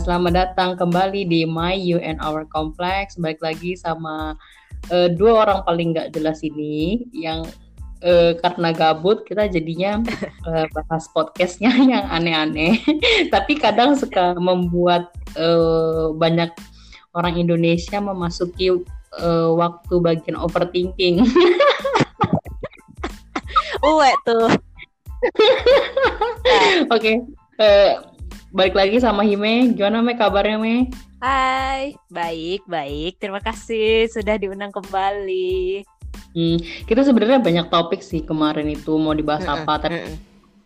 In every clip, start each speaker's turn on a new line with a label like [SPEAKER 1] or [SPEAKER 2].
[SPEAKER 1] selamat datang kembali di My You and Our Complex. Baik lagi sama uh, dua orang paling nggak jelas ini yang uh, karena gabut kita jadinya uh, bahas podcastnya yang aneh-aneh. Tapi kadang suka membuat uh, banyak orang Indonesia memasuki uh, waktu bagian overthinking.
[SPEAKER 2] Uwe tuh.
[SPEAKER 1] Oke, okay. uh, balik lagi sama Hime. Gimana Me kabarnya Me?
[SPEAKER 2] Hai, baik, baik. Terima kasih sudah diundang kembali.
[SPEAKER 1] Hmm, kita sebenarnya banyak topik sih kemarin itu mau dibahas mm -mm, apa, tapi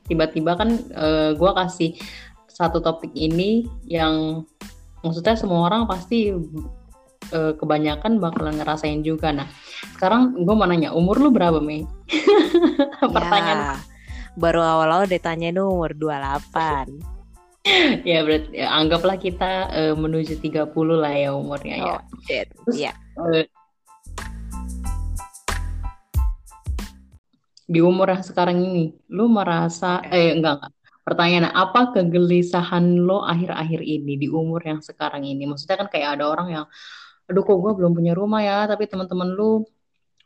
[SPEAKER 1] tiba-tiba kan uh, eh, gue kasih satu topik ini yang maksudnya semua orang pasti uh, kebanyakan bakalan ngerasain juga. Nah, sekarang gue mau nanya, umur lu berapa, Mei?
[SPEAKER 2] Pertanyaan. Ya, baru awal-awal ditanya umur 28.
[SPEAKER 1] ya berarti ya, anggaplah kita uh, menuju 30 lah ya umurnya ya.
[SPEAKER 2] oh, ya. Terus, yeah. uh,
[SPEAKER 1] di umur yang sekarang ini, lu merasa eh enggak enggak. Pertanyaan apa kegelisahan lo akhir-akhir ini di umur yang sekarang ini? Maksudnya kan kayak ada orang yang aduh kok gue belum punya rumah ya, tapi teman-teman lu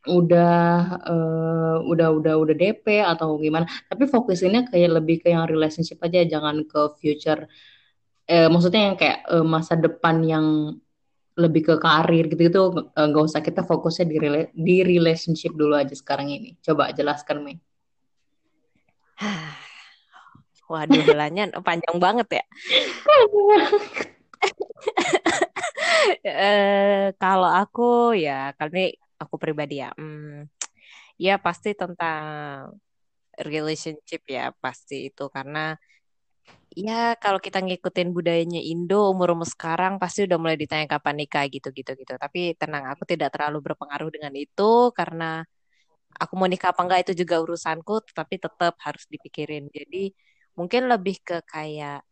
[SPEAKER 1] udah uh, udah udah udah DP atau gimana. Tapi fokusinnya kayak lebih ke yang relationship aja jangan ke future. Eh, maksudnya yang kayak uh, masa depan yang lebih ke karir gitu gitu nggak uh, usah kita fokusnya di rela di relationship dulu aja sekarang ini. Coba jelaskan Mei.
[SPEAKER 2] Waduh, belanya panjang banget ya. eh, kalau aku ya, kali aku pribadi ya hmm, ya pasti tentang relationship ya pasti itu. Karena ya kalau kita ngikutin budayanya Indo umur-umur sekarang pasti udah mulai ditanya kapan nikah gitu gitu gitu tapi tenang aku tidak terlalu berpengaruh dengan itu karena aku mau nikah apa enggak itu juga urusanku tapi tetap harus dipikirin. Jadi mungkin lebih ke kayak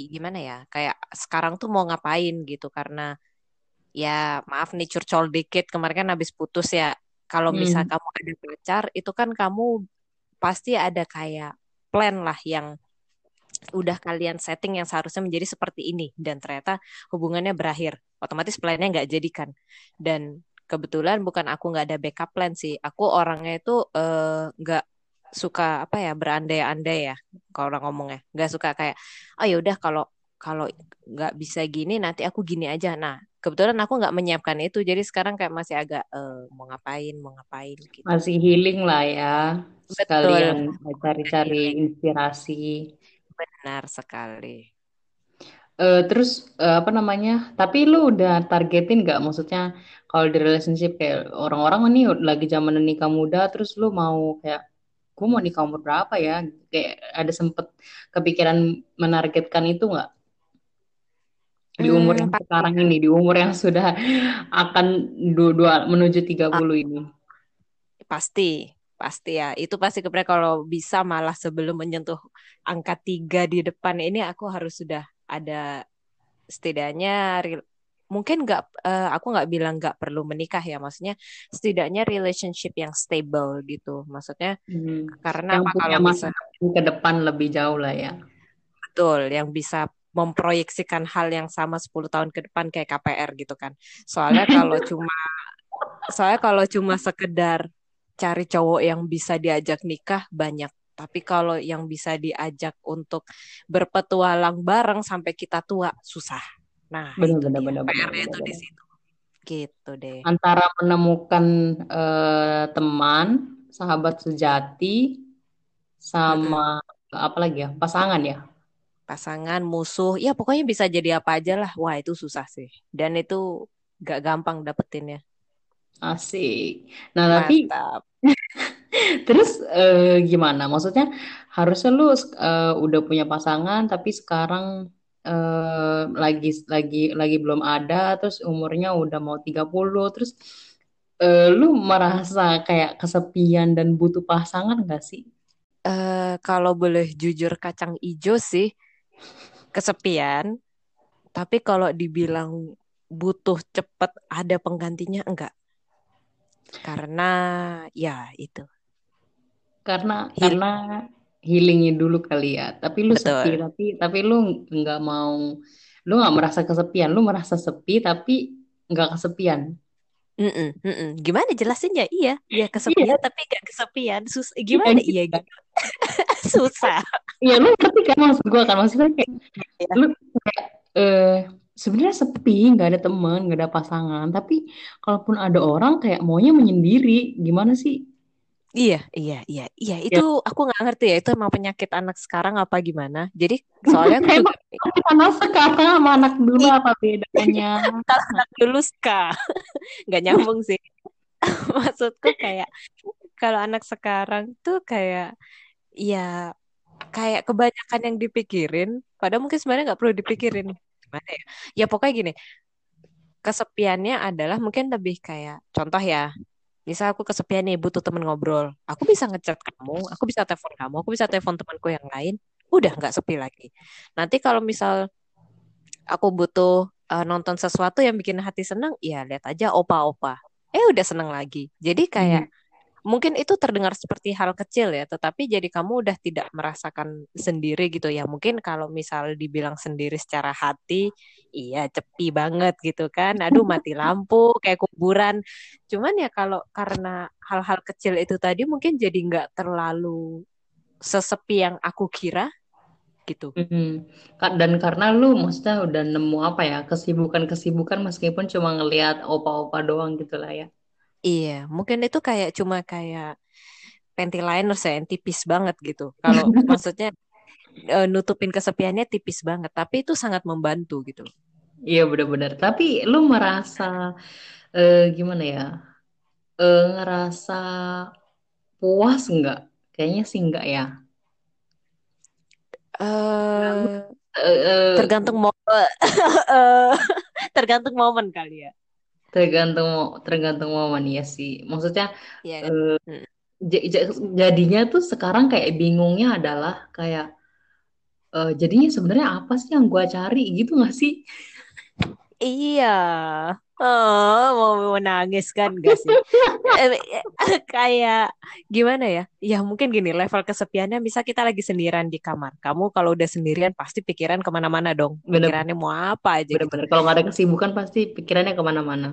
[SPEAKER 2] gimana ya kayak sekarang tuh mau ngapain gitu. Karena ya maaf nih curcol dikit. Kemarin kan habis putus ya. Kalau hmm. misal kamu ada pacar itu kan kamu pasti ada kayak plan lah yang udah kalian setting yang seharusnya menjadi seperti ini. Dan ternyata hubungannya berakhir. Otomatis plannya nggak jadikan dan kebetulan bukan aku nggak ada backup plan sih. Aku orangnya itu eh, nggak uh, suka apa ya berandai-andai ya kalau orang ngomongnya. Nggak suka kayak oh ya udah kalau kalau nggak bisa gini nanti aku gini aja. Nah kebetulan aku nggak menyiapkan itu jadi sekarang kayak masih agak uh, mau ngapain mau ngapain gitu.
[SPEAKER 1] Masih healing lah ya sekalian cari-cari inspirasi.
[SPEAKER 2] Benar sekali.
[SPEAKER 1] Uh, terus uh, apa namanya tapi lu udah targetin nggak? Maksudnya kalau di relationship kayak orang-orang ini lagi zaman nikah muda terus lu mau kayak gue mau nikah umur berapa ya? Kayak ada sempet kepikiran menargetkan itu nggak di umur yang hmm, sekarang ini, di umur yang sudah akan dua, dua menuju 30 ah, ini.
[SPEAKER 2] Pasti, pasti ya. Itu pasti kepada kalau bisa malah sebelum menyentuh angka tiga di depan ini aku harus sudah ada setidaknya mungkin nggak uh, aku nggak bilang nggak perlu menikah ya maksudnya setidaknya relationship yang stable gitu maksudnya hmm. karena
[SPEAKER 1] yang apa kalau bisa ke depan lebih jauh lah ya
[SPEAKER 2] betul yang bisa memproyeksikan hal yang sama 10 tahun ke depan kayak KPR gitu kan. Soalnya kalau cuma soalnya kalau cuma sekedar cari cowok yang bisa diajak nikah banyak. Tapi kalau yang bisa diajak untuk berpetualang bareng sampai kita tua susah. Nah,
[SPEAKER 1] benar, benar, benar,
[SPEAKER 2] PR itu di situ. Gitu deh.
[SPEAKER 1] Antara menemukan uh, teman, sahabat sejati sama hmm. apa lagi ya? Pasangan ya?
[SPEAKER 2] Pasangan, musuh, ya pokoknya bisa jadi apa aja lah. Wah itu susah sih. Dan itu gak gampang dapetinnya.
[SPEAKER 1] Asik. Nah tapi terus uh, gimana? Maksudnya harusnya lu uh, udah punya pasangan tapi sekarang uh, lagi lagi lagi belum ada terus umurnya udah mau 30 terus uh, lu merasa kayak kesepian dan butuh pasangan gak sih?
[SPEAKER 2] Uh, kalau boleh jujur kacang ijo sih kesepian, tapi kalau dibilang butuh cepet ada penggantinya enggak. Karena ya itu.
[SPEAKER 1] Karena Hil karena healingin dulu kali ya. Tapi lu sepi,
[SPEAKER 2] Betul.
[SPEAKER 1] tapi tapi lu nggak mau, lu nggak merasa kesepian. Lu merasa sepi tapi nggak kesepian.
[SPEAKER 2] Mm-mm, mm-mm. Gimana jelasinnya? Iya, iya
[SPEAKER 1] Iya,
[SPEAKER 2] kesepian tapi gak kesepian. Sus
[SPEAKER 1] iya
[SPEAKER 2] gimana?
[SPEAKER 1] gitu
[SPEAKER 2] Iya gitu. Susah.
[SPEAKER 1] Iya, lu ngerti kan maksud gua kan? Maksudnya kayak
[SPEAKER 2] Iya,
[SPEAKER 1] lu kayak eh sebenarnya sepi, nggak ada teman, nggak ada pasangan. Tapi kalaupun ada orang kayak maunya menyendiri, gimana sih?
[SPEAKER 2] iya, iya, iya. iya. Itu
[SPEAKER 1] Ya,
[SPEAKER 2] aku nggak ngerti ya. Itu emang penyakit anak sekarang apa gimana? Jadi soalnya aku juga
[SPEAKER 1] anak sekarang sama anak dulu apa bedanya?
[SPEAKER 2] kalau anak dulu ska nggak nyambung sih. Maksudku kayak kalau anak sekarang tuh kayak ya kayak kebanyakan yang dipikirin. Padahal mungkin sebenarnya nggak perlu dipikirin. Gimana ya? Ya pokoknya gini. Kesepiannya adalah mungkin lebih kayak contoh ya. Misal aku kesepian nih butuh temen ngobrol. Aku bisa ngechat kamu, aku bisa telepon kamu, aku bisa telepon temanku yang lain. Udah nggak sepi lagi. Nanti kalau misal aku butuh eh, nonton sesuatu yang bikin hati senang, ya lihat aja opa-opa. Eh udah seneng lagi. Jadi kayak
[SPEAKER 1] Hmm.
[SPEAKER 2] Mungkin itu terdengar seperti hal kecil ya, tetapi jadi kamu udah tidak merasakan sendiri gitu ya. Mungkin kalau misal dibilang sendiri secara hati, iya cepi banget gitu kan. Aduh mati lampu kayak kuburan. Cuman ya kalau karena hal-hal kecil itu tadi mungkin jadi nggak terlalu sesepi yang aku kira gitu.
[SPEAKER 1] Hmm. Ka- Dan karena lu maksudnya udah nemu apa ya, kesibukan-kesibukan meskipun cuma ngelihat opa-opa doang gitu lah ya.
[SPEAKER 2] Iya, mungkin itu kayak cuma kayak panty liner saya yang tipis banget gitu. Kalau maksudnya eh, nutupin kesepiannya tipis banget, tapi itu sangat membantu gitu.
[SPEAKER 1] Iya benar-benar. Tapi lu merasa eh, gimana ya? Eh, ngerasa puas nggak? Kayaknya sih nggak ya.
[SPEAKER 2] eh
[SPEAKER 1] Eh, eh,
[SPEAKER 2] tergantung mau eh, tergantung momen kali ya.
[SPEAKER 1] Tergantung tergantung momen ya sih. Maksudnya
[SPEAKER 2] Iya kan?
[SPEAKER 1] eh,
[SPEAKER 2] Mm.
[SPEAKER 1] j- jadinya tuh sekarang kayak bingungnya adalah kayak eh, jadinya sebenarnya apa sih yang gua cari gitu nggak sih?
[SPEAKER 2] Iya. Oh, mau menangis kan gak sih? Eh, eh, kayak gimana ya? Ya mungkin gini, level kesepiannya bisa kita lagi sendirian di kamar. Kamu kalau udah sendirian pasti pikiran ke mana-mana dong.
[SPEAKER 1] Bener-bener
[SPEAKER 2] Pikirannya mau apa aja gitu.
[SPEAKER 1] bener-bener. Kalau nggak ada kesibukan pasti pikirannya ke mana-mana.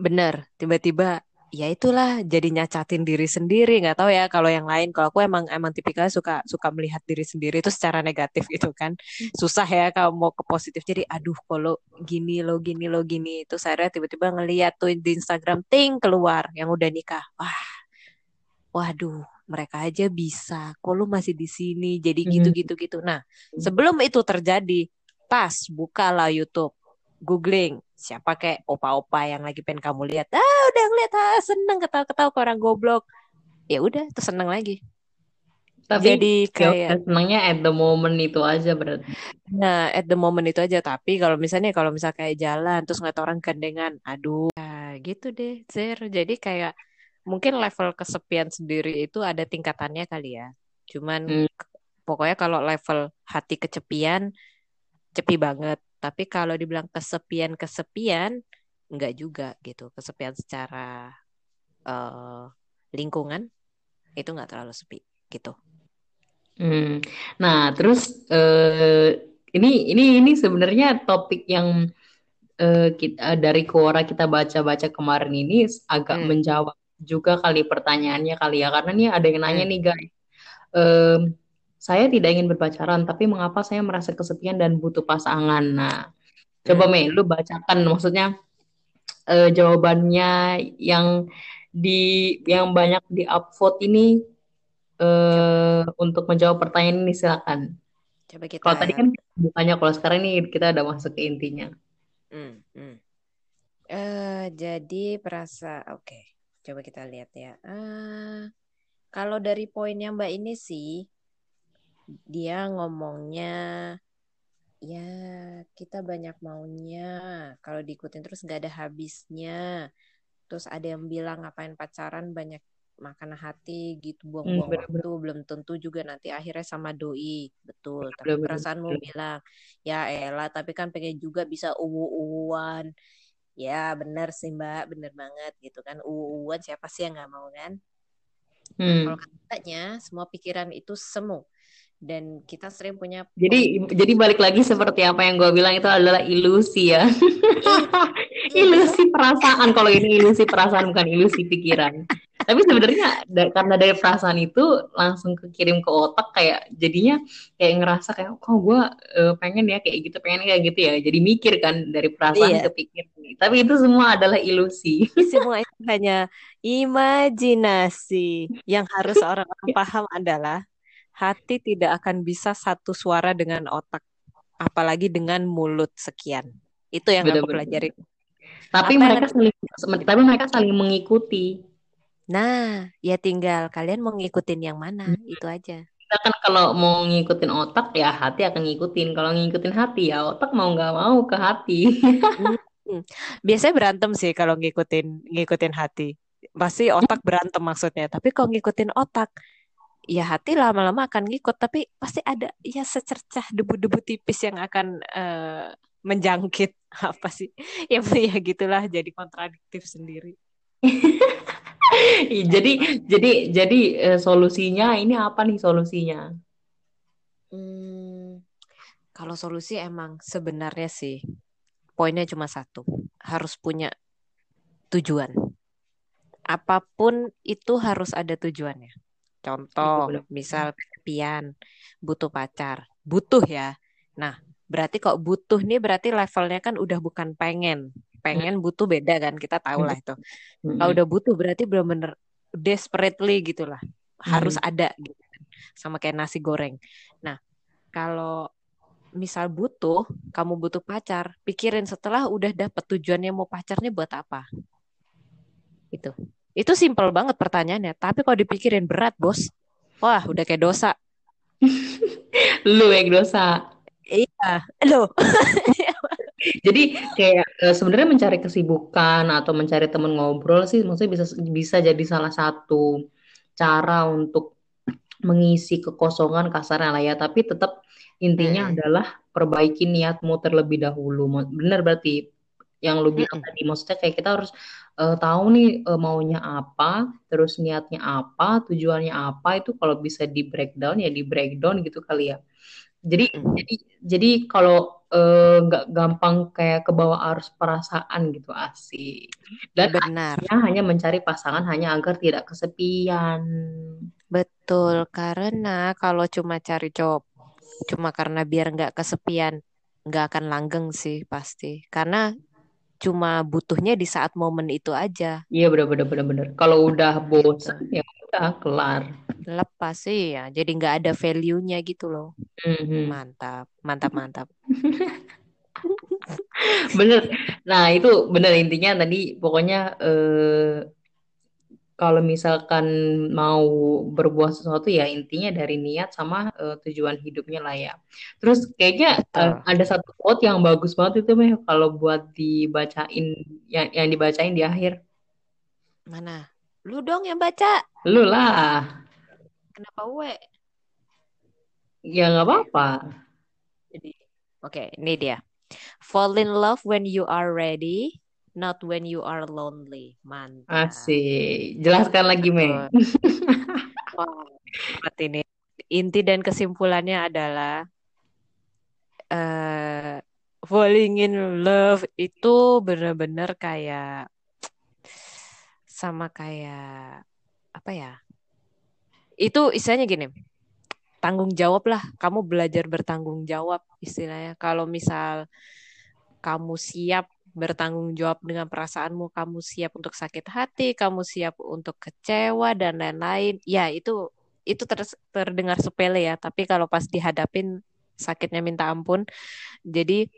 [SPEAKER 2] Bener, tiba-tiba ya itulah jadi nyacatin diri sendiri. Nggak tahu ya kalau yang lain. Kalau aku emang emang tipikalnya suka suka melihat diri sendiri itu secara negatif gitu kan. Susah ya kalau mau ke positif. Jadi aduh kalau gini lo gini lo gini itu saya tiba-tiba ngeliat tuh di Instagram ting keluar yang udah nikah. Wah, waduh mereka aja bisa. Kok lu masih di sini? Jadi
[SPEAKER 1] Hmm.
[SPEAKER 2] gitu-gitu gitu. Nah, sebelum itu terjadi, tas bukalah YouTube, googling siapa kayak opa-opa yang lagi pengen kamu lihat. Ah, udah ngeliat ah, seneng ketawa-ketawa ke orang goblok. Ya udah, terus seneng lagi.
[SPEAKER 1] Tapi
[SPEAKER 2] Jadi
[SPEAKER 1] ya
[SPEAKER 2] kayak
[SPEAKER 1] senangnya at the moment itu aja berarti.
[SPEAKER 2] nah at the moment itu aja. Tapi kalau misalnya kalau misal kayak jalan terus ngeliat orang gandengan, aduh, nah, gitu deh, Zer. Jadi kayak mungkin level kesepian sendiri itu ada tingkatannya kali ya. Cuman
[SPEAKER 1] Hmm.
[SPEAKER 2] pokoknya kalau level hati kesepian, cepi banget. Tapi kalau dibilang kesepian-kesepian, enggak juga gitu. Kesepian secara eh, lingkungan itu nggak terlalu sepi gitu.
[SPEAKER 1] Hmm. Nah, terus eh, ini ini ini sebenarnya topik yang eh, kita dari Quora kita baca-baca kemarin ini agak
[SPEAKER 2] Hmm,
[SPEAKER 1] menjawab juga kali pertanyaannya kali ya karena nih ada yang nanya
[SPEAKER 2] hmm,
[SPEAKER 1] nih guys. Em, saya tidak ingin berpacaran, tapi mengapa saya merasa kesepian dan butuh pasangan? Nah, coba. Mei, lu bacakan maksudnya eh, jawabannya yang di yang banyak di upvote ini eh, untuk menjawab pertanyaan ini silakan.
[SPEAKER 2] coba kita.
[SPEAKER 1] Kalau tadi kan bukannya kalau sekarang ini kita udah masuk ke intinya.
[SPEAKER 2] Hmm, hmm. Eh, jadi perasa, oke. Coba kita lihat ya. Ah, kalau dari poinnya Mbak ini sih, dia ngomongnya ya kita banyak maunya. Kalau diikutin terus nggak ada habisnya. Terus ada yang bilang ngapain pacaran? Banyak makan hati gitu
[SPEAKER 1] Hmm,
[SPEAKER 2] buang-buang
[SPEAKER 1] bener-bener,
[SPEAKER 2] waktu. Belum tentu juga nanti akhirnya sama doi. Betul tapi
[SPEAKER 1] bener-bener.
[SPEAKER 2] perasaanmu bilang ya elah tapi kan pengen juga bisa uwu-uwan ya bener sih mbak bener banget gitu kan. Uwu-uwan siapa sih yang nggak mau kan? Nah kalau
[SPEAKER 1] Hmm,
[SPEAKER 2] katanya semua pikiran itu semu dan kita sering punya
[SPEAKER 1] Jadi jadi balik lagi seperti apa yang gue bilang itu adalah ilusi ya. Ilusi perasaan. Kalau ini ilusi perasaan bukan ilusi pikiran. Tapi sebenarnya da- karena dari perasaan itu langsung kekirim ke otak kayak jadinya kayak ngerasa kayak kok gue pengen ya kayak gitu pengen kayak gitu ya. Jadi mikir kan dari perasaan
[SPEAKER 2] iya
[SPEAKER 1] ke pikir. Tapi itu semua adalah ilusi.
[SPEAKER 2] semua itu hanya imajinasi yang harus orang-orang paham adalah hati tidak akan bisa satu suara dengan otak apalagi dengan mulut sekian itu yang aku
[SPEAKER 1] Benar-benar.
[SPEAKER 2] pelajari
[SPEAKER 1] Tapi
[SPEAKER 2] apa yang
[SPEAKER 1] mereka saling tapi mereka saling mengikuti.
[SPEAKER 2] nah ya tinggal kalian mau ngikutin yang mana itu aja
[SPEAKER 1] Kita kan kalau mau ngikutin otak ya hati akan ngikutin. Kalau ngikutin hati ya otak mau nggak mau ke hati.
[SPEAKER 2] Hmm. Biasanya berantem sih kalau ngikutin ngikutin hati. Pasti otak berantem maksudnya. Tapi kalau ngikutin otak, ya hati lama-lama akan ngikut. Tapi pasti ada ya secercah debu-debu tipis yang akan eh, menjangkit apa sih? Ya ya gitulah jadi kontradiktif sendiri.
[SPEAKER 1] Jadi jadi jadi eh, solusinya ini apa nih solusinya?
[SPEAKER 2] Hmm, kalau solusi emang sebenarnya sih poinnya cuma satu, harus punya tujuan. Apa pun itu harus ada tujuannya. Contoh, misal kesepian, butuh pacar, butuh ya. Nah, berarti kok butuh nih berarti levelnya kan udah bukan pengen. Pengen butuh beda kan, kita tahu lah itu. Kalau udah butuh berarti benar-benar desperately gitulah. Harus ada gitu. Sama kayak nasi goreng. Nah, kalau misal butuh, kamu butuh pacar, pikirin setelah udah dapet tujuannya mau pacarnya buat apa. Itu. Itu simpel banget pertanyaannya, tapi kalau dipikirin berat, Bos. Wah, udah kayak dosa.
[SPEAKER 1] Lu yang dosa.
[SPEAKER 2] Iya, lo.
[SPEAKER 1] Jadi kayak eh, sebenarnya mencari kesibukan atau mencari teman ngobrol sih maksudnya bisa bisa jadi salah satu cara untuk mengisi kekosongan kasarnya lah ya. Tapi tetap intinya
[SPEAKER 2] Mm-mm.
[SPEAKER 1] adalah perbaiki niatmu terlebih dahulu. Bener berarti yang lu bilang
[SPEAKER 2] Mm-mm.
[SPEAKER 1] tadi. Maksudnya kayak kita harus eh, tahu nih eh, maunya apa, terus niatnya apa, tujuannya apa itu kalau bisa di breakdown ya di breakdown gitu kali ya. Jadi
[SPEAKER 2] Mm-mm.
[SPEAKER 1] jadi jadi kalau eh, nggak gampang kayak ke bawah arus perasaan gitu asik. Dan
[SPEAKER 2] Benar,
[SPEAKER 1] akhirnya hanya mencari pasangan hanya agar tidak kesepian.
[SPEAKER 2] betul. Karena kalau cuma cari cowok, cuma karena biar nggak kesepian, nggak akan langgeng sih pasti. Karena cuma butuhnya di saat momen itu aja.
[SPEAKER 1] Iya bener-bener bener-bener. Kalau udah bosan ya udah kelar.
[SPEAKER 2] Lepas sih ya, jadi nggak ada value-nya gitu loh.
[SPEAKER 1] Mhm.
[SPEAKER 2] Mantap, mantap, mantap.
[SPEAKER 1] Bener. Nah itu bener intinya tadi pokoknya eh, kalau misalkan mau berbuat sesuatu ya intinya dari niat sama eh, tujuan hidupnya lah ya. Terus kayaknya
[SPEAKER 2] Betul.
[SPEAKER 1] ada satu quote yang bagus banget itu meh kalau buat dibacain yang yang dibacain di akhir.
[SPEAKER 2] Mana? Lu dong yang baca.
[SPEAKER 1] Lu lah.
[SPEAKER 2] Kenapa we?
[SPEAKER 1] Ya nggak apa-apa.
[SPEAKER 2] Jadi, oke, ini dia. Fall in love when you are ready, not when you are lonely. Mantap.
[SPEAKER 1] Asik. Jelaskan lagi.
[SPEAKER 2] Wah, berat ini. Inti dan kesimpulannya adalah eh falling in love itu benar-benar kayak sama kayak apa ya? Itu istilahnya gini, tanggung jawab lah. Kamu belajar bertanggung jawab istilahnya. Kalau misal kamu siap bertanggung jawab dengan perasaanmu, kamu siap untuk sakit hati, kamu siap untuk kecewa dan lain-lain. Ya, itu itu ter- terdengar sepele ya, tapi kalau pas dihadapin sakitnya minta ampun. Jadi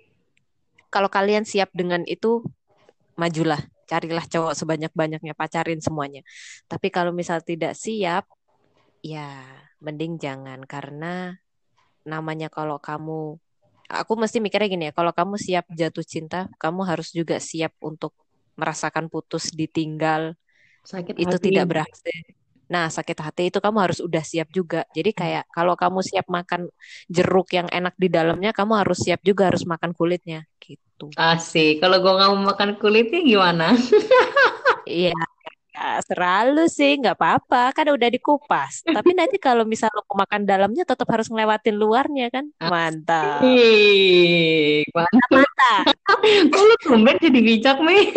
[SPEAKER 2] kalau kalian siap dengan itu, majulah, carilah cowok sebanyak-banyaknya, pacarin semuanya. Tapi kalau misal tidak siap, ya mending jangan karena namanya kalau kamu aku mesti mikirnya gini ya, kalau kamu siap jatuh cinta, kamu harus juga siap untuk merasakan putus ditinggal,
[SPEAKER 1] Sakit
[SPEAKER 2] itu
[SPEAKER 1] hati.
[SPEAKER 2] tidak berhasil. Nah, sakit hati itu kamu harus udah siap juga. Jadi kayak kalau kamu siap makan jeruk yang enak di dalamnya, kamu harus siap juga harus makan kulitnya gitu.
[SPEAKER 1] Asik. Kalau gue nggak mau makan kulitnya gimana?
[SPEAKER 2] Iya, selalu sih nggak apa-apa kan udah dikupas. Tapi nanti kalau misal lo mau makan dalamnya tetap harus ngelewatin luarnya kan. Mantap.
[SPEAKER 1] Asik, mantap.
[SPEAKER 2] Mantap.
[SPEAKER 1] Kok lu tumben jadi bijak, Mi?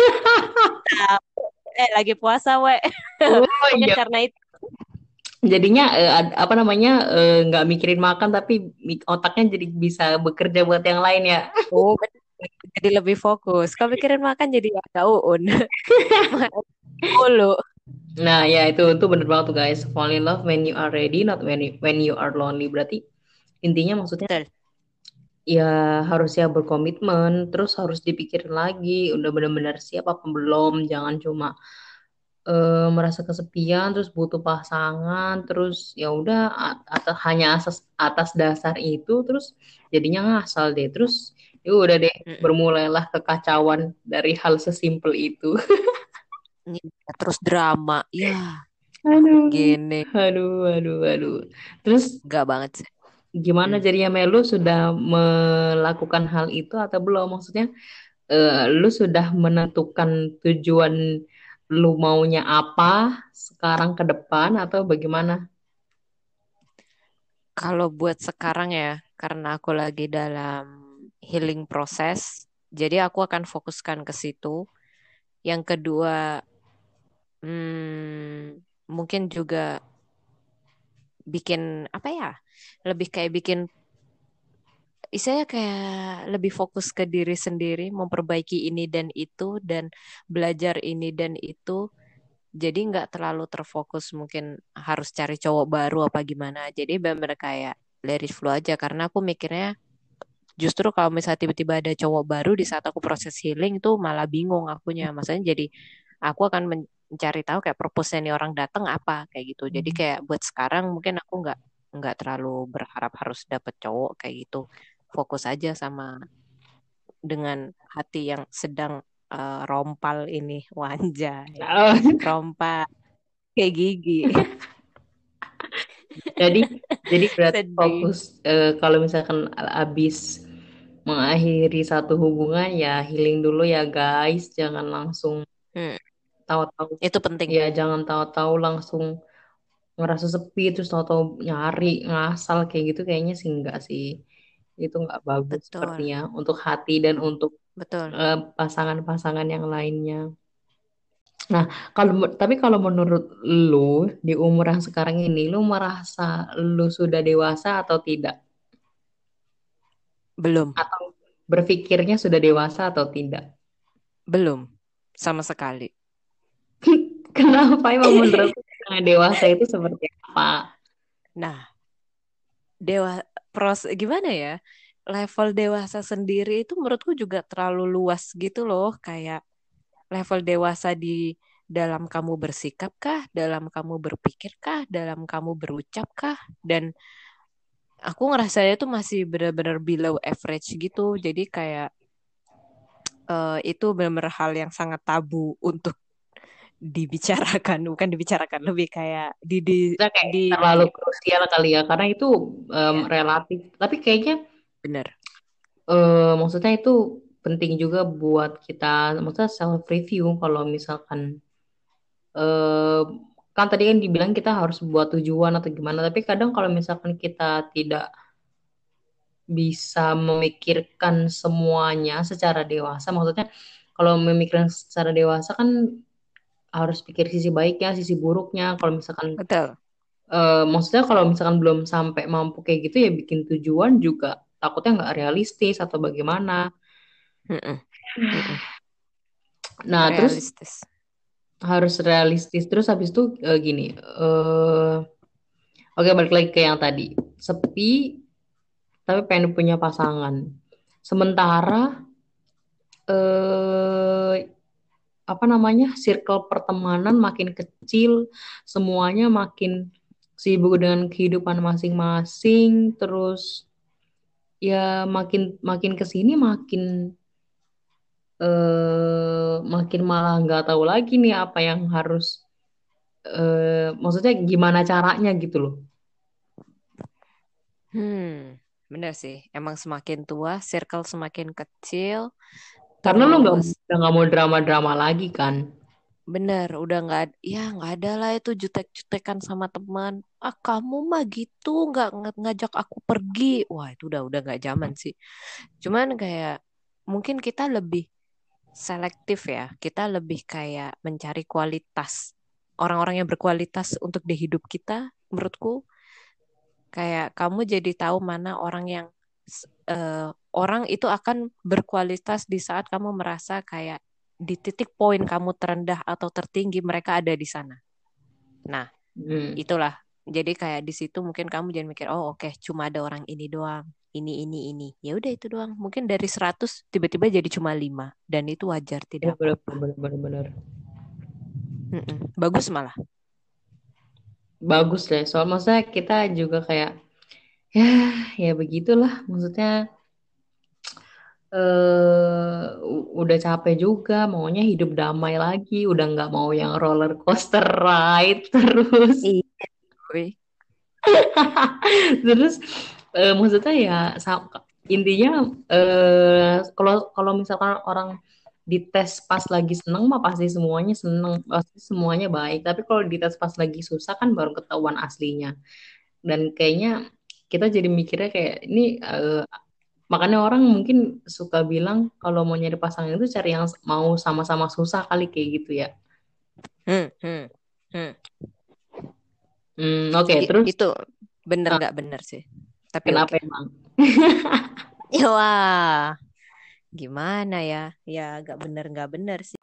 [SPEAKER 2] Eh lagi puasa, we.
[SPEAKER 1] Oh iya,
[SPEAKER 2] karena itu.
[SPEAKER 1] jadinya eh, apa namanya eh, nggak mikirin makan tapi otaknya jadi bisa bekerja buat yang lain ya.
[SPEAKER 2] Oh, bener. Jadi lebih fokus. Kalau mikirin makan jadi agak uun. Mulu.
[SPEAKER 1] Nah ya itu itu bener banget tuh guys. Fall in love when you are ready, not when you, when you are lonely. Berarti intinya maksudnya
[SPEAKER 2] Betul.
[SPEAKER 1] ya harus ya berkomitmen, terus harus dipikirin lagi, udah benar-benar siap apa belum. Jangan cuma eh, merasa kesepian, terus butuh pasangan, terus ya udah atas hanya atas atas dasar itu, terus jadinya ngasal deh. Terus ya udah deh bermulailah kekacauan dari hal sesimpel itu.
[SPEAKER 2] Ini terus drama. Ya,
[SPEAKER 1] Aduh,
[SPEAKER 2] gini.
[SPEAKER 1] aduh, aduh, aduh. Terus
[SPEAKER 2] Enggak banget sih.
[SPEAKER 1] gimana
[SPEAKER 2] Hmm.
[SPEAKER 1] jadinya Melu sudah melakukan hal itu atau belum? Maksudnya eh, lu sudah menentukan tujuan lu maunya apa sekarang ke depan atau bagaimana?
[SPEAKER 2] Kalau buat sekarang ya, karena aku lagi dalam healing proses, jadi aku akan fokuskan ke situ. Yang kedua, hmm, mungkin juga bikin apa ya? Lebih kayak bikin, istilahnya kayak lebih fokus ke diri sendiri, memperbaiki ini dan itu, dan belajar ini dan itu. Jadi nggak terlalu terfokus mungkin harus cari cowok baru apa gimana. Jadi benar-benar kayak it flow aja. Karena aku mikirnya justru kalau misalnya tiba-tiba ada cowok baru di saat aku proses healing itu malah bingung akunya. Maksudnya jadi aku akan mencari tahu kayak purpose nih orang datang apa kayak gitu. Jadi kayak buat sekarang mungkin aku nggak nggak terlalu berharap harus dapet cowok kayak gitu. Fokus aja sama dengan hati yang sedang eh, rompal ini wanjay
[SPEAKER 1] Oh,
[SPEAKER 2] rompal kayak gigi.
[SPEAKER 1] Jadi jadi berarti
[SPEAKER 2] sedih.
[SPEAKER 1] fokus eh, kalau misalkan habis mengakhiri satu hubungan ya healing dulu ya guys, jangan langsung
[SPEAKER 2] Hmm,
[SPEAKER 1] tahu-tahu.
[SPEAKER 2] Itu penting.
[SPEAKER 1] Ya jangan tahu-tahu langsung ngerasa sepi terus tahu-tahu nyari ngasal kayak gitu kayaknya sih enggak sih. Itu nggak bagus
[SPEAKER 2] betul.
[SPEAKER 1] sepertinya untuk hati dan untuk
[SPEAKER 2] betul.
[SPEAKER 1] eh, pasangan-pasangan yang lainnya. Nah, kalau tapi kalau menurut lu di umur yang sekarang ini lu merasa lu sudah dewasa atau tidak?
[SPEAKER 2] belum.
[SPEAKER 1] Atau berpikirnya sudah dewasa atau tidak?
[SPEAKER 2] belum. Sama sekali
[SPEAKER 1] Kenapa emang menurut yang dewasa itu seperti apa?
[SPEAKER 2] nah dewa pros gimana ya? Level dewasa sendiri itu menurutku juga terlalu luas gitu loh. Kayak level dewasa di dalam kamu bersikap kah? Dalam kamu berpikir kah? Dalam kamu berucap kah? Dan aku ngerasanya tuh masih benar-benar below average gitu. Jadi kayak eh, itu benar-benar hal yang sangat tabu untuk dibicarakan bukan dibicarakan lebih kayak di di
[SPEAKER 1] Kita kayak
[SPEAKER 2] di
[SPEAKER 1] terlalu krusial kali ya karena itu em,
[SPEAKER 2] ya
[SPEAKER 1] relatif. Tapi kayaknya
[SPEAKER 2] bener
[SPEAKER 1] eh, maksudnya itu penting juga buat kita, maksudnya self review kalau misalkan eh, kan tadi kan dibilang kita harus buat tujuan atau gimana, tapi kadang kalau misalkan kita tidak bisa memikirkan semuanya secara dewasa, maksudnya kalau memikirkan secara dewasa kan harus pikir sisi baiknya, sisi buruknya. Kalau misalkan
[SPEAKER 2] betul
[SPEAKER 1] eh, maksudnya kalau misalkan belum sampai mampu kayak gitu ya bikin tujuan juga takutnya nggak realistis atau bagaimana. Nah, terus
[SPEAKER 2] realistis
[SPEAKER 1] harus realistis. Terus habis itu eh, gini, eh oke balik lagi ke yang tadi. Sepi tapi pengen punya pasangan. Sementara eh apa namanya? circle pertemanan makin kecil, semuanya makin sibuk dengan kehidupan masing-masing, terus ya makin makin ke sini makin eh makin malah nggak tahu lagi nih apa yang harus eh maksudnya gimana caranya gitu loh.
[SPEAKER 2] hmm bener sih emang semakin tua circle semakin kecil
[SPEAKER 1] Karena lo nggak udah nggak mau drama-drama lagi kan.
[SPEAKER 2] bener udah nggak ya nggak ada lah itu jutek-jutekan sama teman. Ah kamu mah gitu nggak ng- ngajak aku pergi. Wah itu udah udah nggak zaman sih. Cuman kayak mungkin kita lebih selektif ya. Kita lebih kayak mencari kualitas orang-orang yang berkualitas untuk di hidup kita menurutku. Kayak kamu jadi tahu mana orang yang eh, orang itu akan berkualitas di saat kamu merasa kayak di titik poin kamu terendah atau tertinggi mereka ada di sana. Nah,
[SPEAKER 1] Hmm.
[SPEAKER 2] itulah. Jadi kayak di situ mungkin kamu jangan mikir, oh oke, cuma ada orang ini doang, ini ini ini. Ya udah itu doang. Mungkin dari 100 tiba-tiba jadi cuma 5 dan itu wajar tidak
[SPEAKER 1] bener, bener, bener.
[SPEAKER 2] Mm-mm. Bagus malah.
[SPEAKER 1] Bagus deh. Soal maksudnya kita juga kayak ya ya begitulah. Maksudnya eh udah capek juga maunya hidup damai lagi udah nggak mau yang roller coaster ride terus.
[SPEAKER 2] Iya.
[SPEAKER 1] Terus eh, maksudnya ya intinya eh kalau kalau misalkan orang dites pas lagi seneng mah pasti semuanya seneng pasti semuanya baik. Tapi kalau dites pas lagi susah kan baru ketahuan aslinya. Dan kayaknya kita jadi mikirnya kayak ini eh, Makanya orang mungkin suka bilang kalau mau nyari pasangan itu cari yang mau sama-sama susah kali kayak gitu ya.
[SPEAKER 2] Hmm, hmm, hmm.
[SPEAKER 1] Hmm, oke,
[SPEAKER 2] I-
[SPEAKER 1] terus
[SPEAKER 2] itu bener
[SPEAKER 1] ah,
[SPEAKER 2] nggak bener sih. Tapi
[SPEAKER 1] kenapa
[SPEAKER 2] oke.
[SPEAKER 1] emang?
[SPEAKER 2] Ya wah, gimana ya? Ya nggak bener nggak bener sih.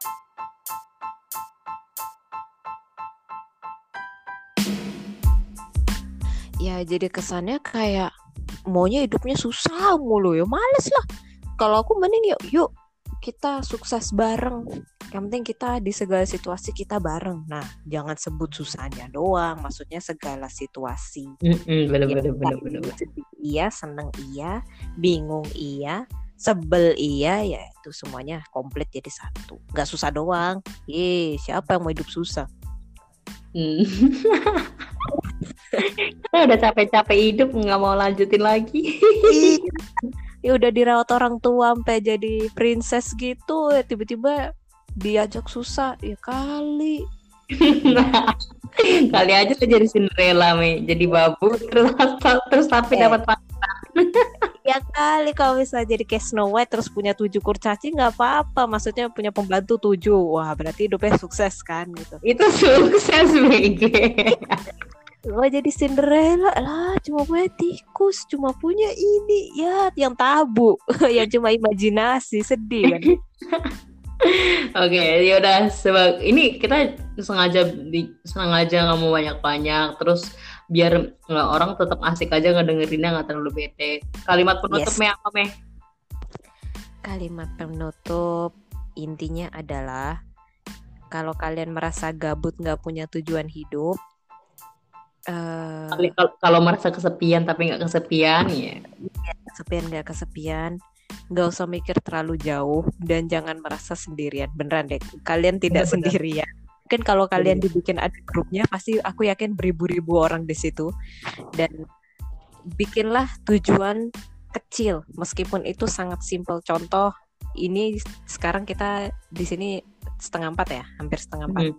[SPEAKER 2] Ya jadi kesannya kayak maunya hidupnya susah mulu ya. Males lah. Kalau aku mending yuk, yuk kita sukses bareng. Yang penting kita di segala situasi kita bareng. Nah, jangan sebut susahnya doang. Maksudnya segala situasi.
[SPEAKER 1] Mm-mm, bener,
[SPEAKER 2] Ya,
[SPEAKER 1] bener, bener,
[SPEAKER 2] kita
[SPEAKER 1] bener, bener.
[SPEAKER 2] sedih iya, seneng iya, bingung iya, sebel iya, ya itu semuanya komplit jadi satu. Gak susah doang. Ye, siapa yang mau hidup susah?
[SPEAKER 1] Hmm. Kita udah capek-capek hidup nggak mau lanjutin lagi.
[SPEAKER 2] Ya udah dirawat orang tua sampai jadi princess gitu, ya tiba-tiba diajak susah, ya kali.
[SPEAKER 1] Kali aja lo jadi Cinderella, Me. Jadi babu terus terus tapi
[SPEAKER 2] Eh,
[SPEAKER 1] dapat
[SPEAKER 2] ya kali kalau misalnya jadi kayak Snow White terus punya tujuh kurcaci nggak apa-apa. Maksudnya punya pembantu tujuh. Wah, berarti hidupnya sukses kan gitu.
[SPEAKER 1] itu sukses, Mege.
[SPEAKER 2] Lo jadi Cinderella lah, cuma punya tikus, cuma punya ini ya yang tabu, yang cuma imajinasi, sedih kan?
[SPEAKER 1] Oke, ya udah sebab ini kita sengaja di sengaja nggak mau banyak-banyak terus biar nggak orang tetap asik aja ngedengerinnya nggak terlalu bete. Kalimat penutup
[SPEAKER 2] Yes.
[SPEAKER 1] apa me?
[SPEAKER 2] Kalimat penutup intinya adalah kalau kalian merasa gabut nggak punya tujuan hidup, eh
[SPEAKER 1] Kali- kal- Kalau merasa kesepian tapi nggak kesepian ya.
[SPEAKER 2] kesepian nggak kesepian, nggak usah mikir terlalu jauh dan jangan merasa sendirian. Beneran deh, kalian tidak
[SPEAKER 1] Benar-benar.
[SPEAKER 2] sendirian. Mungkin kalau kalian
[SPEAKER 1] Benar.
[SPEAKER 2] dibikin ada grupnya, pasti aku yakin beribu-ribu orang di situ. Dan bikinlah tujuan kecil, meskipun itu sangat simpel. Contoh, ini sekarang kita di sini setengah empat ya, hampir setengah empat.
[SPEAKER 1] Hmm.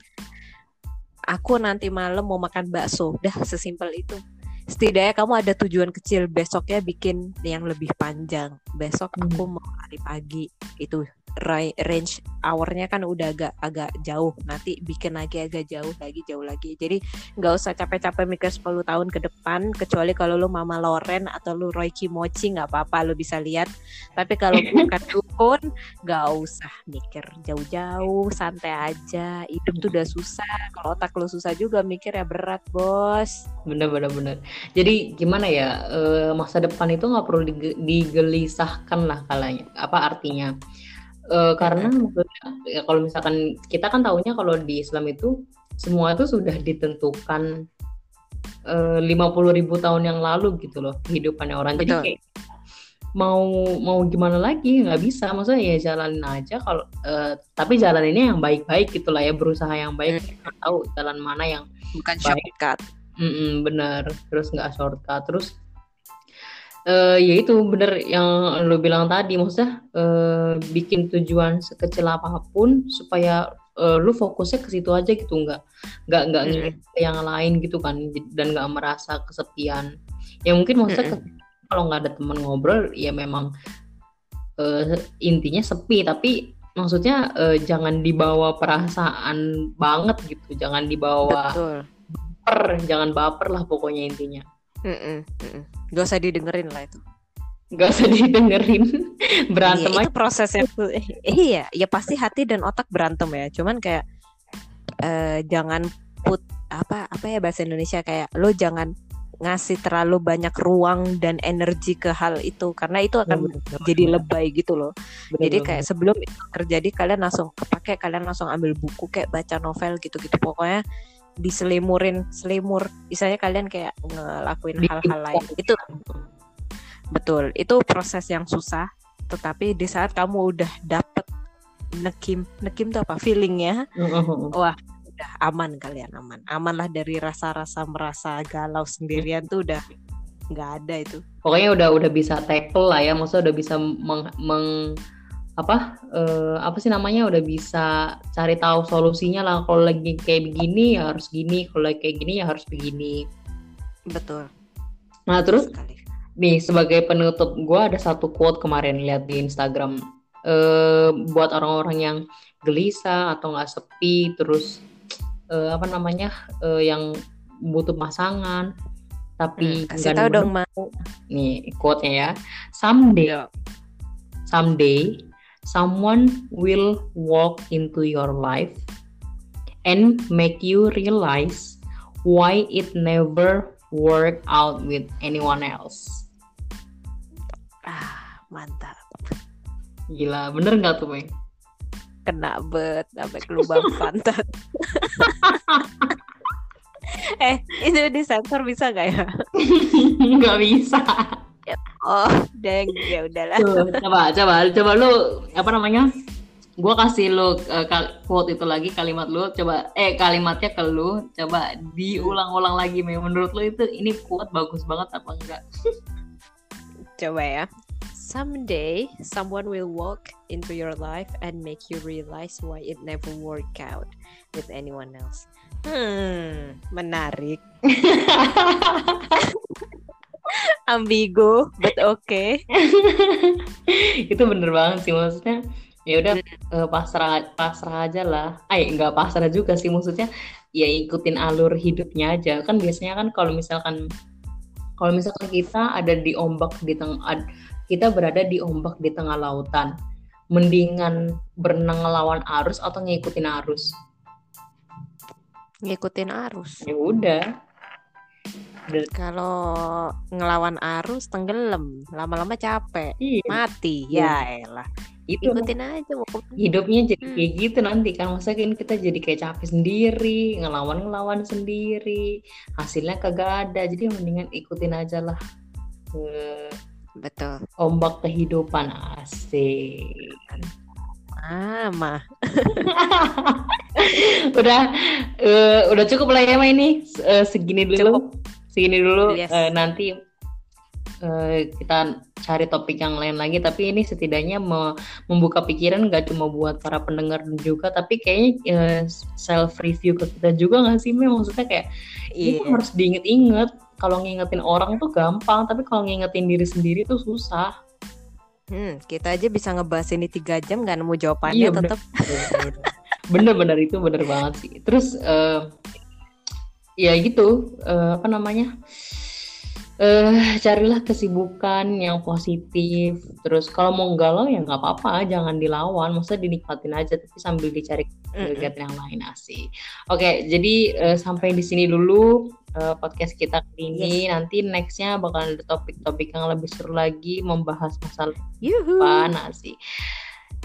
[SPEAKER 2] Aku nanti malam mau makan bakso, dah sesimpel itu. Setidaknya kamu ada tujuan kecil, besoknya bikin yang lebih panjang. Besok
[SPEAKER 1] Hmm.
[SPEAKER 2] aku mau lari pagi, itu ra- range hournya kan udah agak agak jauh. Nanti bikin lagi agak jauh lagi, jauh lagi. Jadi nggak usah capek-capek mikir 10 tahun ke depan, kecuali kalau lu Mama Loren atau lu Roy Kimochi nggak apa-apa, lu bisa lihat. Tapi kalau bukan dukun, nggak usah mikir jauh-jauh, santai aja. Hidup tuh udah susah. Kalau otak lu susah juga mikir ya berat, bos.
[SPEAKER 1] Bener bener bener. Jadi gimana ya eh, masa depan itu nggak perlu dige- digelisahkan lah kalanya. Apa artinya? Eh, karena maksudnya ya kalau misalkan kita kan tahunya kalau di Islam itu semua itu sudah ditentukan eh, lima puluh ribu tahun yang lalu gitu loh kehidupannya orang. Jadi
[SPEAKER 2] Betul.
[SPEAKER 1] kayak mau mau gimana lagi nggak bisa. Maksudnya ya jalanin aja kalau eh, tapi jalan ini yang baik-baik gitu lah ya berusaha yang baik.
[SPEAKER 2] Hmm.
[SPEAKER 1] Tahu jalan mana yang
[SPEAKER 2] Bukan
[SPEAKER 1] baik.
[SPEAKER 2] shortcut.
[SPEAKER 1] Mm-mm, bener. Terus nggak shortcut. Terus eh ya itu bener yang lo bilang tadi maksudnya eh, bikin tujuan sekecil apa pun supaya eh, lu fokusnya ke situ aja gitu nggak nggak nggak ke yang lain gitu kan dan nggak merasa kesepian ya mungkin maksudnya ke- kalau nggak ada teman ngobrol ya memang eh, intinya sepi tapi maksudnya eh, jangan dibawa perasaan banget gitu jangan dibawa
[SPEAKER 2] Betul.
[SPEAKER 1] baper jangan baper lah pokoknya intinya
[SPEAKER 2] mm-mm. Gak usah didengerin lah itu.
[SPEAKER 1] nggak usah didengerin berantem
[SPEAKER 2] Iya,
[SPEAKER 1] aja
[SPEAKER 2] itu prosesnya eh, iya, ya pasti hati dan otak berantem ya. Cuman kayak eh, jangan put apa apa ya bahasa Indonesia kayak lo jangan ngasih terlalu banyak ruang dan energi ke hal itu karena itu akan jadi lebay gitu loh. Jadi kayak sebelum itu terjadi kalian langsung kepake kalian langsung ambil buku kayak baca novel gitu-gitu. Pokoknya diselimurin selimur. Misalnya kalian kayak ngelakuin hal-hal lain itu betul itu proses yang susah. Tetapi di saat kamu udah dapet nekim nekim tuh apa? Feelingnya udah aman kalian aman aman. Lah dari rasa-rasa merasa galau sendirian tuh udah nggak ada itu.
[SPEAKER 1] Pokoknya udah udah bisa tackle lah ya maksudnya udah bisa meng, meng- apa eh, apa sih namanya udah bisa cari tahu solusinya lah. Kalau lagi kayak begini ya harus gini. Kalau lagi kayak gini ya harus begini.
[SPEAKER 2] Betul.
[SPEAKER 1] Nah terus
[SPEAKER 2] sekali.
[SPEAKER 1] nih sebagai penutup gue ada satu quote kemarin lihat di Instagram. Eh, buat orang-orang yang gelisah atau nggak sepi terus eh, apa namanya eh, yang butuh pasangan tapi
[SPEAKER 2] Hmm, kasih tahu dong mau
[SPEAKER 1] nih quote-nya ya. Someday someday someone will walk into your life and make you realize why it never worked out with anyone else.
[SPEAKER 2] Ah mantap.
[SPEAKER 1] Gila bener nggak tuh Meng?
[SPEAKER 2] Kena bet sampai ke lubang pantat. Eh itu disensor bisa nggak ya?
[SPEAKER 1] Nggak bisa.
[SPEAKER 2] Oh deng ya udahlah.
[SPEAKER 1] Tuh, coba coba coba lu apa namanya? Gua kasih lu uh, quote itu lagi kalimat lu. Coba eh kalimatnya ke lu. Coba diulang-ulang lagi menurut lu itu ini quote bagus banget apa enggak?
[SPEAKER 2] Coba ya someday someone will walk into your life and make you realize why it never worked out with anyone else. Hmm menarik. Ambigu but okay.
[SPEAKER 1] Itu bener banget sih maksudnya ya udah eh, pasrah pasrah aja lah. Ay nggak pasrah juga sih maksudnya ya ikutin alur hidupnya aja. Kan biasanya kan kalau misalkan kalau misalkan kita ada di ombak di tengah kita berada di ombak di tengah lautan. Mendingan berenang ngelawan arus atau ngikutin arus?
[SPEAKER 2] Ngikutin arus.
[SPEAKER 1] Ya udah.
[SPEAKER 2] Kalau ngelawan arus tenggelam. Lama-lama capek.
[SPEAKER 1] Iya.
[SPEAKER 2] Mati.
[SPEAKER 1] Iya.
[SPEAKER 2] ya elah.
[SPEAKER 1] Itu
[SPEAKER 2] ikutin aja ke mana.
[SPEAKER 1] hidupnya jadi
[SPEAKER 2] Hmm.
[SPEAKER 1] kayak gitu nanti kan. Masa kan kita jadi kayak capek sendiri ngelawan ngelawan sendiri. Hasilnya kagak ada. Jadi mendingan ikutin aja lah
[SPEAKER 2] betul.
[SPEAKER 1] Ombak kehidupan asik.
[SPEAKER 2] Mama
[SPEAKER 1] udah eh, udah cukup lah ya Ma ini Eh, segini dulu. Segini dulu.
[SPEAKER 2] Yes.
[SPEAKER 1] Eh, nanti kita cari topik yang lain lagi. Tapi ini setidaknya me- membuka pikiran gak cuma buat para pendengar juga. Tapi kayaknya self review ke kita juga nggak sih Mel? maksudnya kayak
[SPEAKER 2] iya.
[SPEAKER 1] itu harus diinget-inget kalau ngingetin orang tuh gampang tapi kalau ngingetin diri sendiri tuh susah.
[SPEAKER 2] Hmm, kita aja bisa ngebahas ini tiga jam nggak nemu jawabannya
[SPEAKER 1] Iya,
[SPEAKER 2] tetap
[SPEAKER 1] bener-bener itu bener banget sih. Terus eh, ya gitu eh, apa namanya eh carilah kesibukan yang positif. Terus kalau mau galau ya nggak apa-apa jangan dilawan. Maksudnya dinikmatin aja tapi sambil dicari kegiatan yang lain asik. Oke jadi eh, sampai di sini dulu eh, podcast kita kali ini. Nanti nextnya bakal ada topik-topik yang lebih seru lagi membahas masalah
[SPEAKER 2] Yuhu.
[SPEAKER 1] apa nasi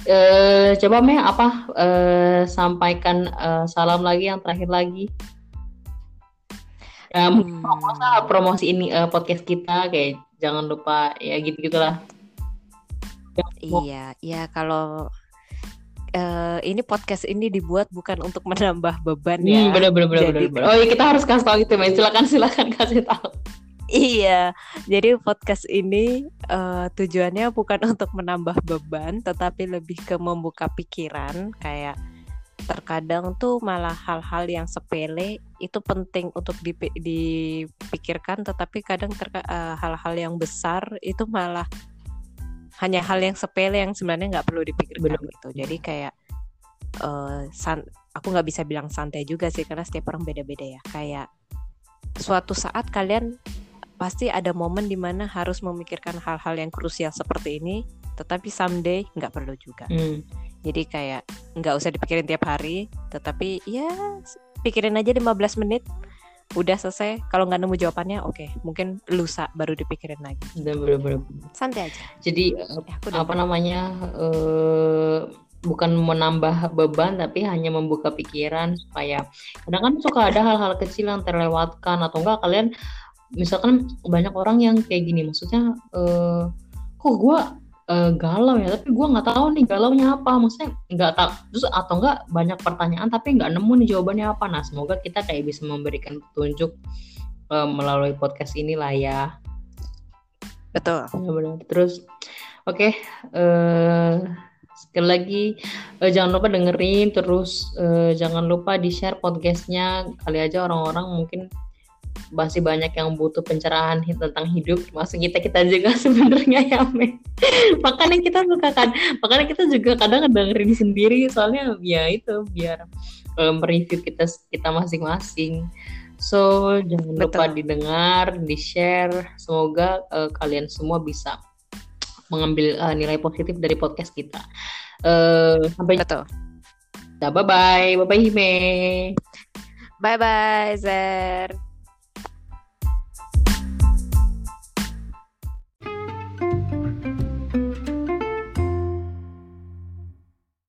[SPEAKER 1] eh coba Meh apa eh, sampaikan eh, salam lagi yang terakhir lagi. Mungkin
[SPEAKER 2] Hmm.
[SPEAKER 1] promosi promosi ini eh, podcast kita kayak jangan lupa ya gitu gitulah
[SPEAKER 2] Iya, iya kalau eh, ini podcast ini dibuat bukan untuk menambah beban ya.
[SPEAKER 1] Hmm, bener bener bener,
[SPEAKER 2] Jadi-
[SPEAKER 1] bener, bener. Oh iya kita harus kasih tahu itu, men. Silakan silakan kasih tahu.
[SPEAKER 2] Iya, jadi podcast ini eh, tujuannya bukan untuk menambah beban, tetapi lebih ke membuka pikiran kayak terkadang tuh malah hal-hal yang sepele itu penting untuk dipi- dipikirkan tetapi kadang terka- uh, hal-hal yang besar itu malah hanya hal yang sepele yang sebenarnya nggak perlu dipikirkan
[SPEAKER 1] Bener.
[SPEAKER 2] gitu jadi kayak uh, san aku nggak bisa bilang santai juga sih karena setiap orang beda-beda ya kayak suatu saat kalian pasti ada momen di mana harus memikirkan hal-hal yang krusial seperti ini tetapi someday nggak perlu juga
[SPEAKER 1] Hmm.
[SPEAKER 2] jadi kayak nggak usah dipikirin tiap hari tetapi ya pikirin aja 15 menit udah selesai kalau nggak nemu jawabannya oke. Mungkin lusa baru dipikirin lagi.
[SPEAKER 1] Udah bener-bener.
[SPEAKER 2] santai aja.
[SPEAKER 1] Jadi eh,
[SPEAKER 2] ya, aku udah
[SPEAKER 1] apa namanya eh, bukan menambah beban tapi hanya membuka pikiran supaya kadang kan suka ada hal-hal kecil yang terlewatkan atau enggak kalian misalkan banyak orang yang kayak gini maksudnya eh, kok gue galau ya tapi gue nggak tahu nih galaunya apa. Maksudnya nggak tahu. Terus atau enggak banyak pertanyaan tapi nggak nemu nih jawabannya apa. Nah semoga kita kayak bisa memberikan petunjuk eh, melalui podcast inilah ya.
[SPEAKER 2] Betul.
[SPEAKER 1] Benar-benar terus oke eh sekali lagi eh, jangan lupa dengerin terus eh, jangan lupa di share podcastnya. Kali aja orang-orang mungkin masih banyak yang butuh pencerahan tentang hidup termasuk kita kita juga sebenarnya ya Men. makanya kita suka kan makanya kita juga kadang dengerin sendiri soalnya ya itu biar eh, mereview kita kita masing-masing. So jangan lupa
[SPEAKER 2] Betul.
[SPEAKER 1] didengar di share semoga eh, kalian semua bisa mengambil eh, nilai positif dari podcast kita. Eh, sampai
[SPEAKER 2] betul.
[SPEAKER 1] jumpa bye bye bye bye Hime.
[SPEAKER 2] Bye bye Zer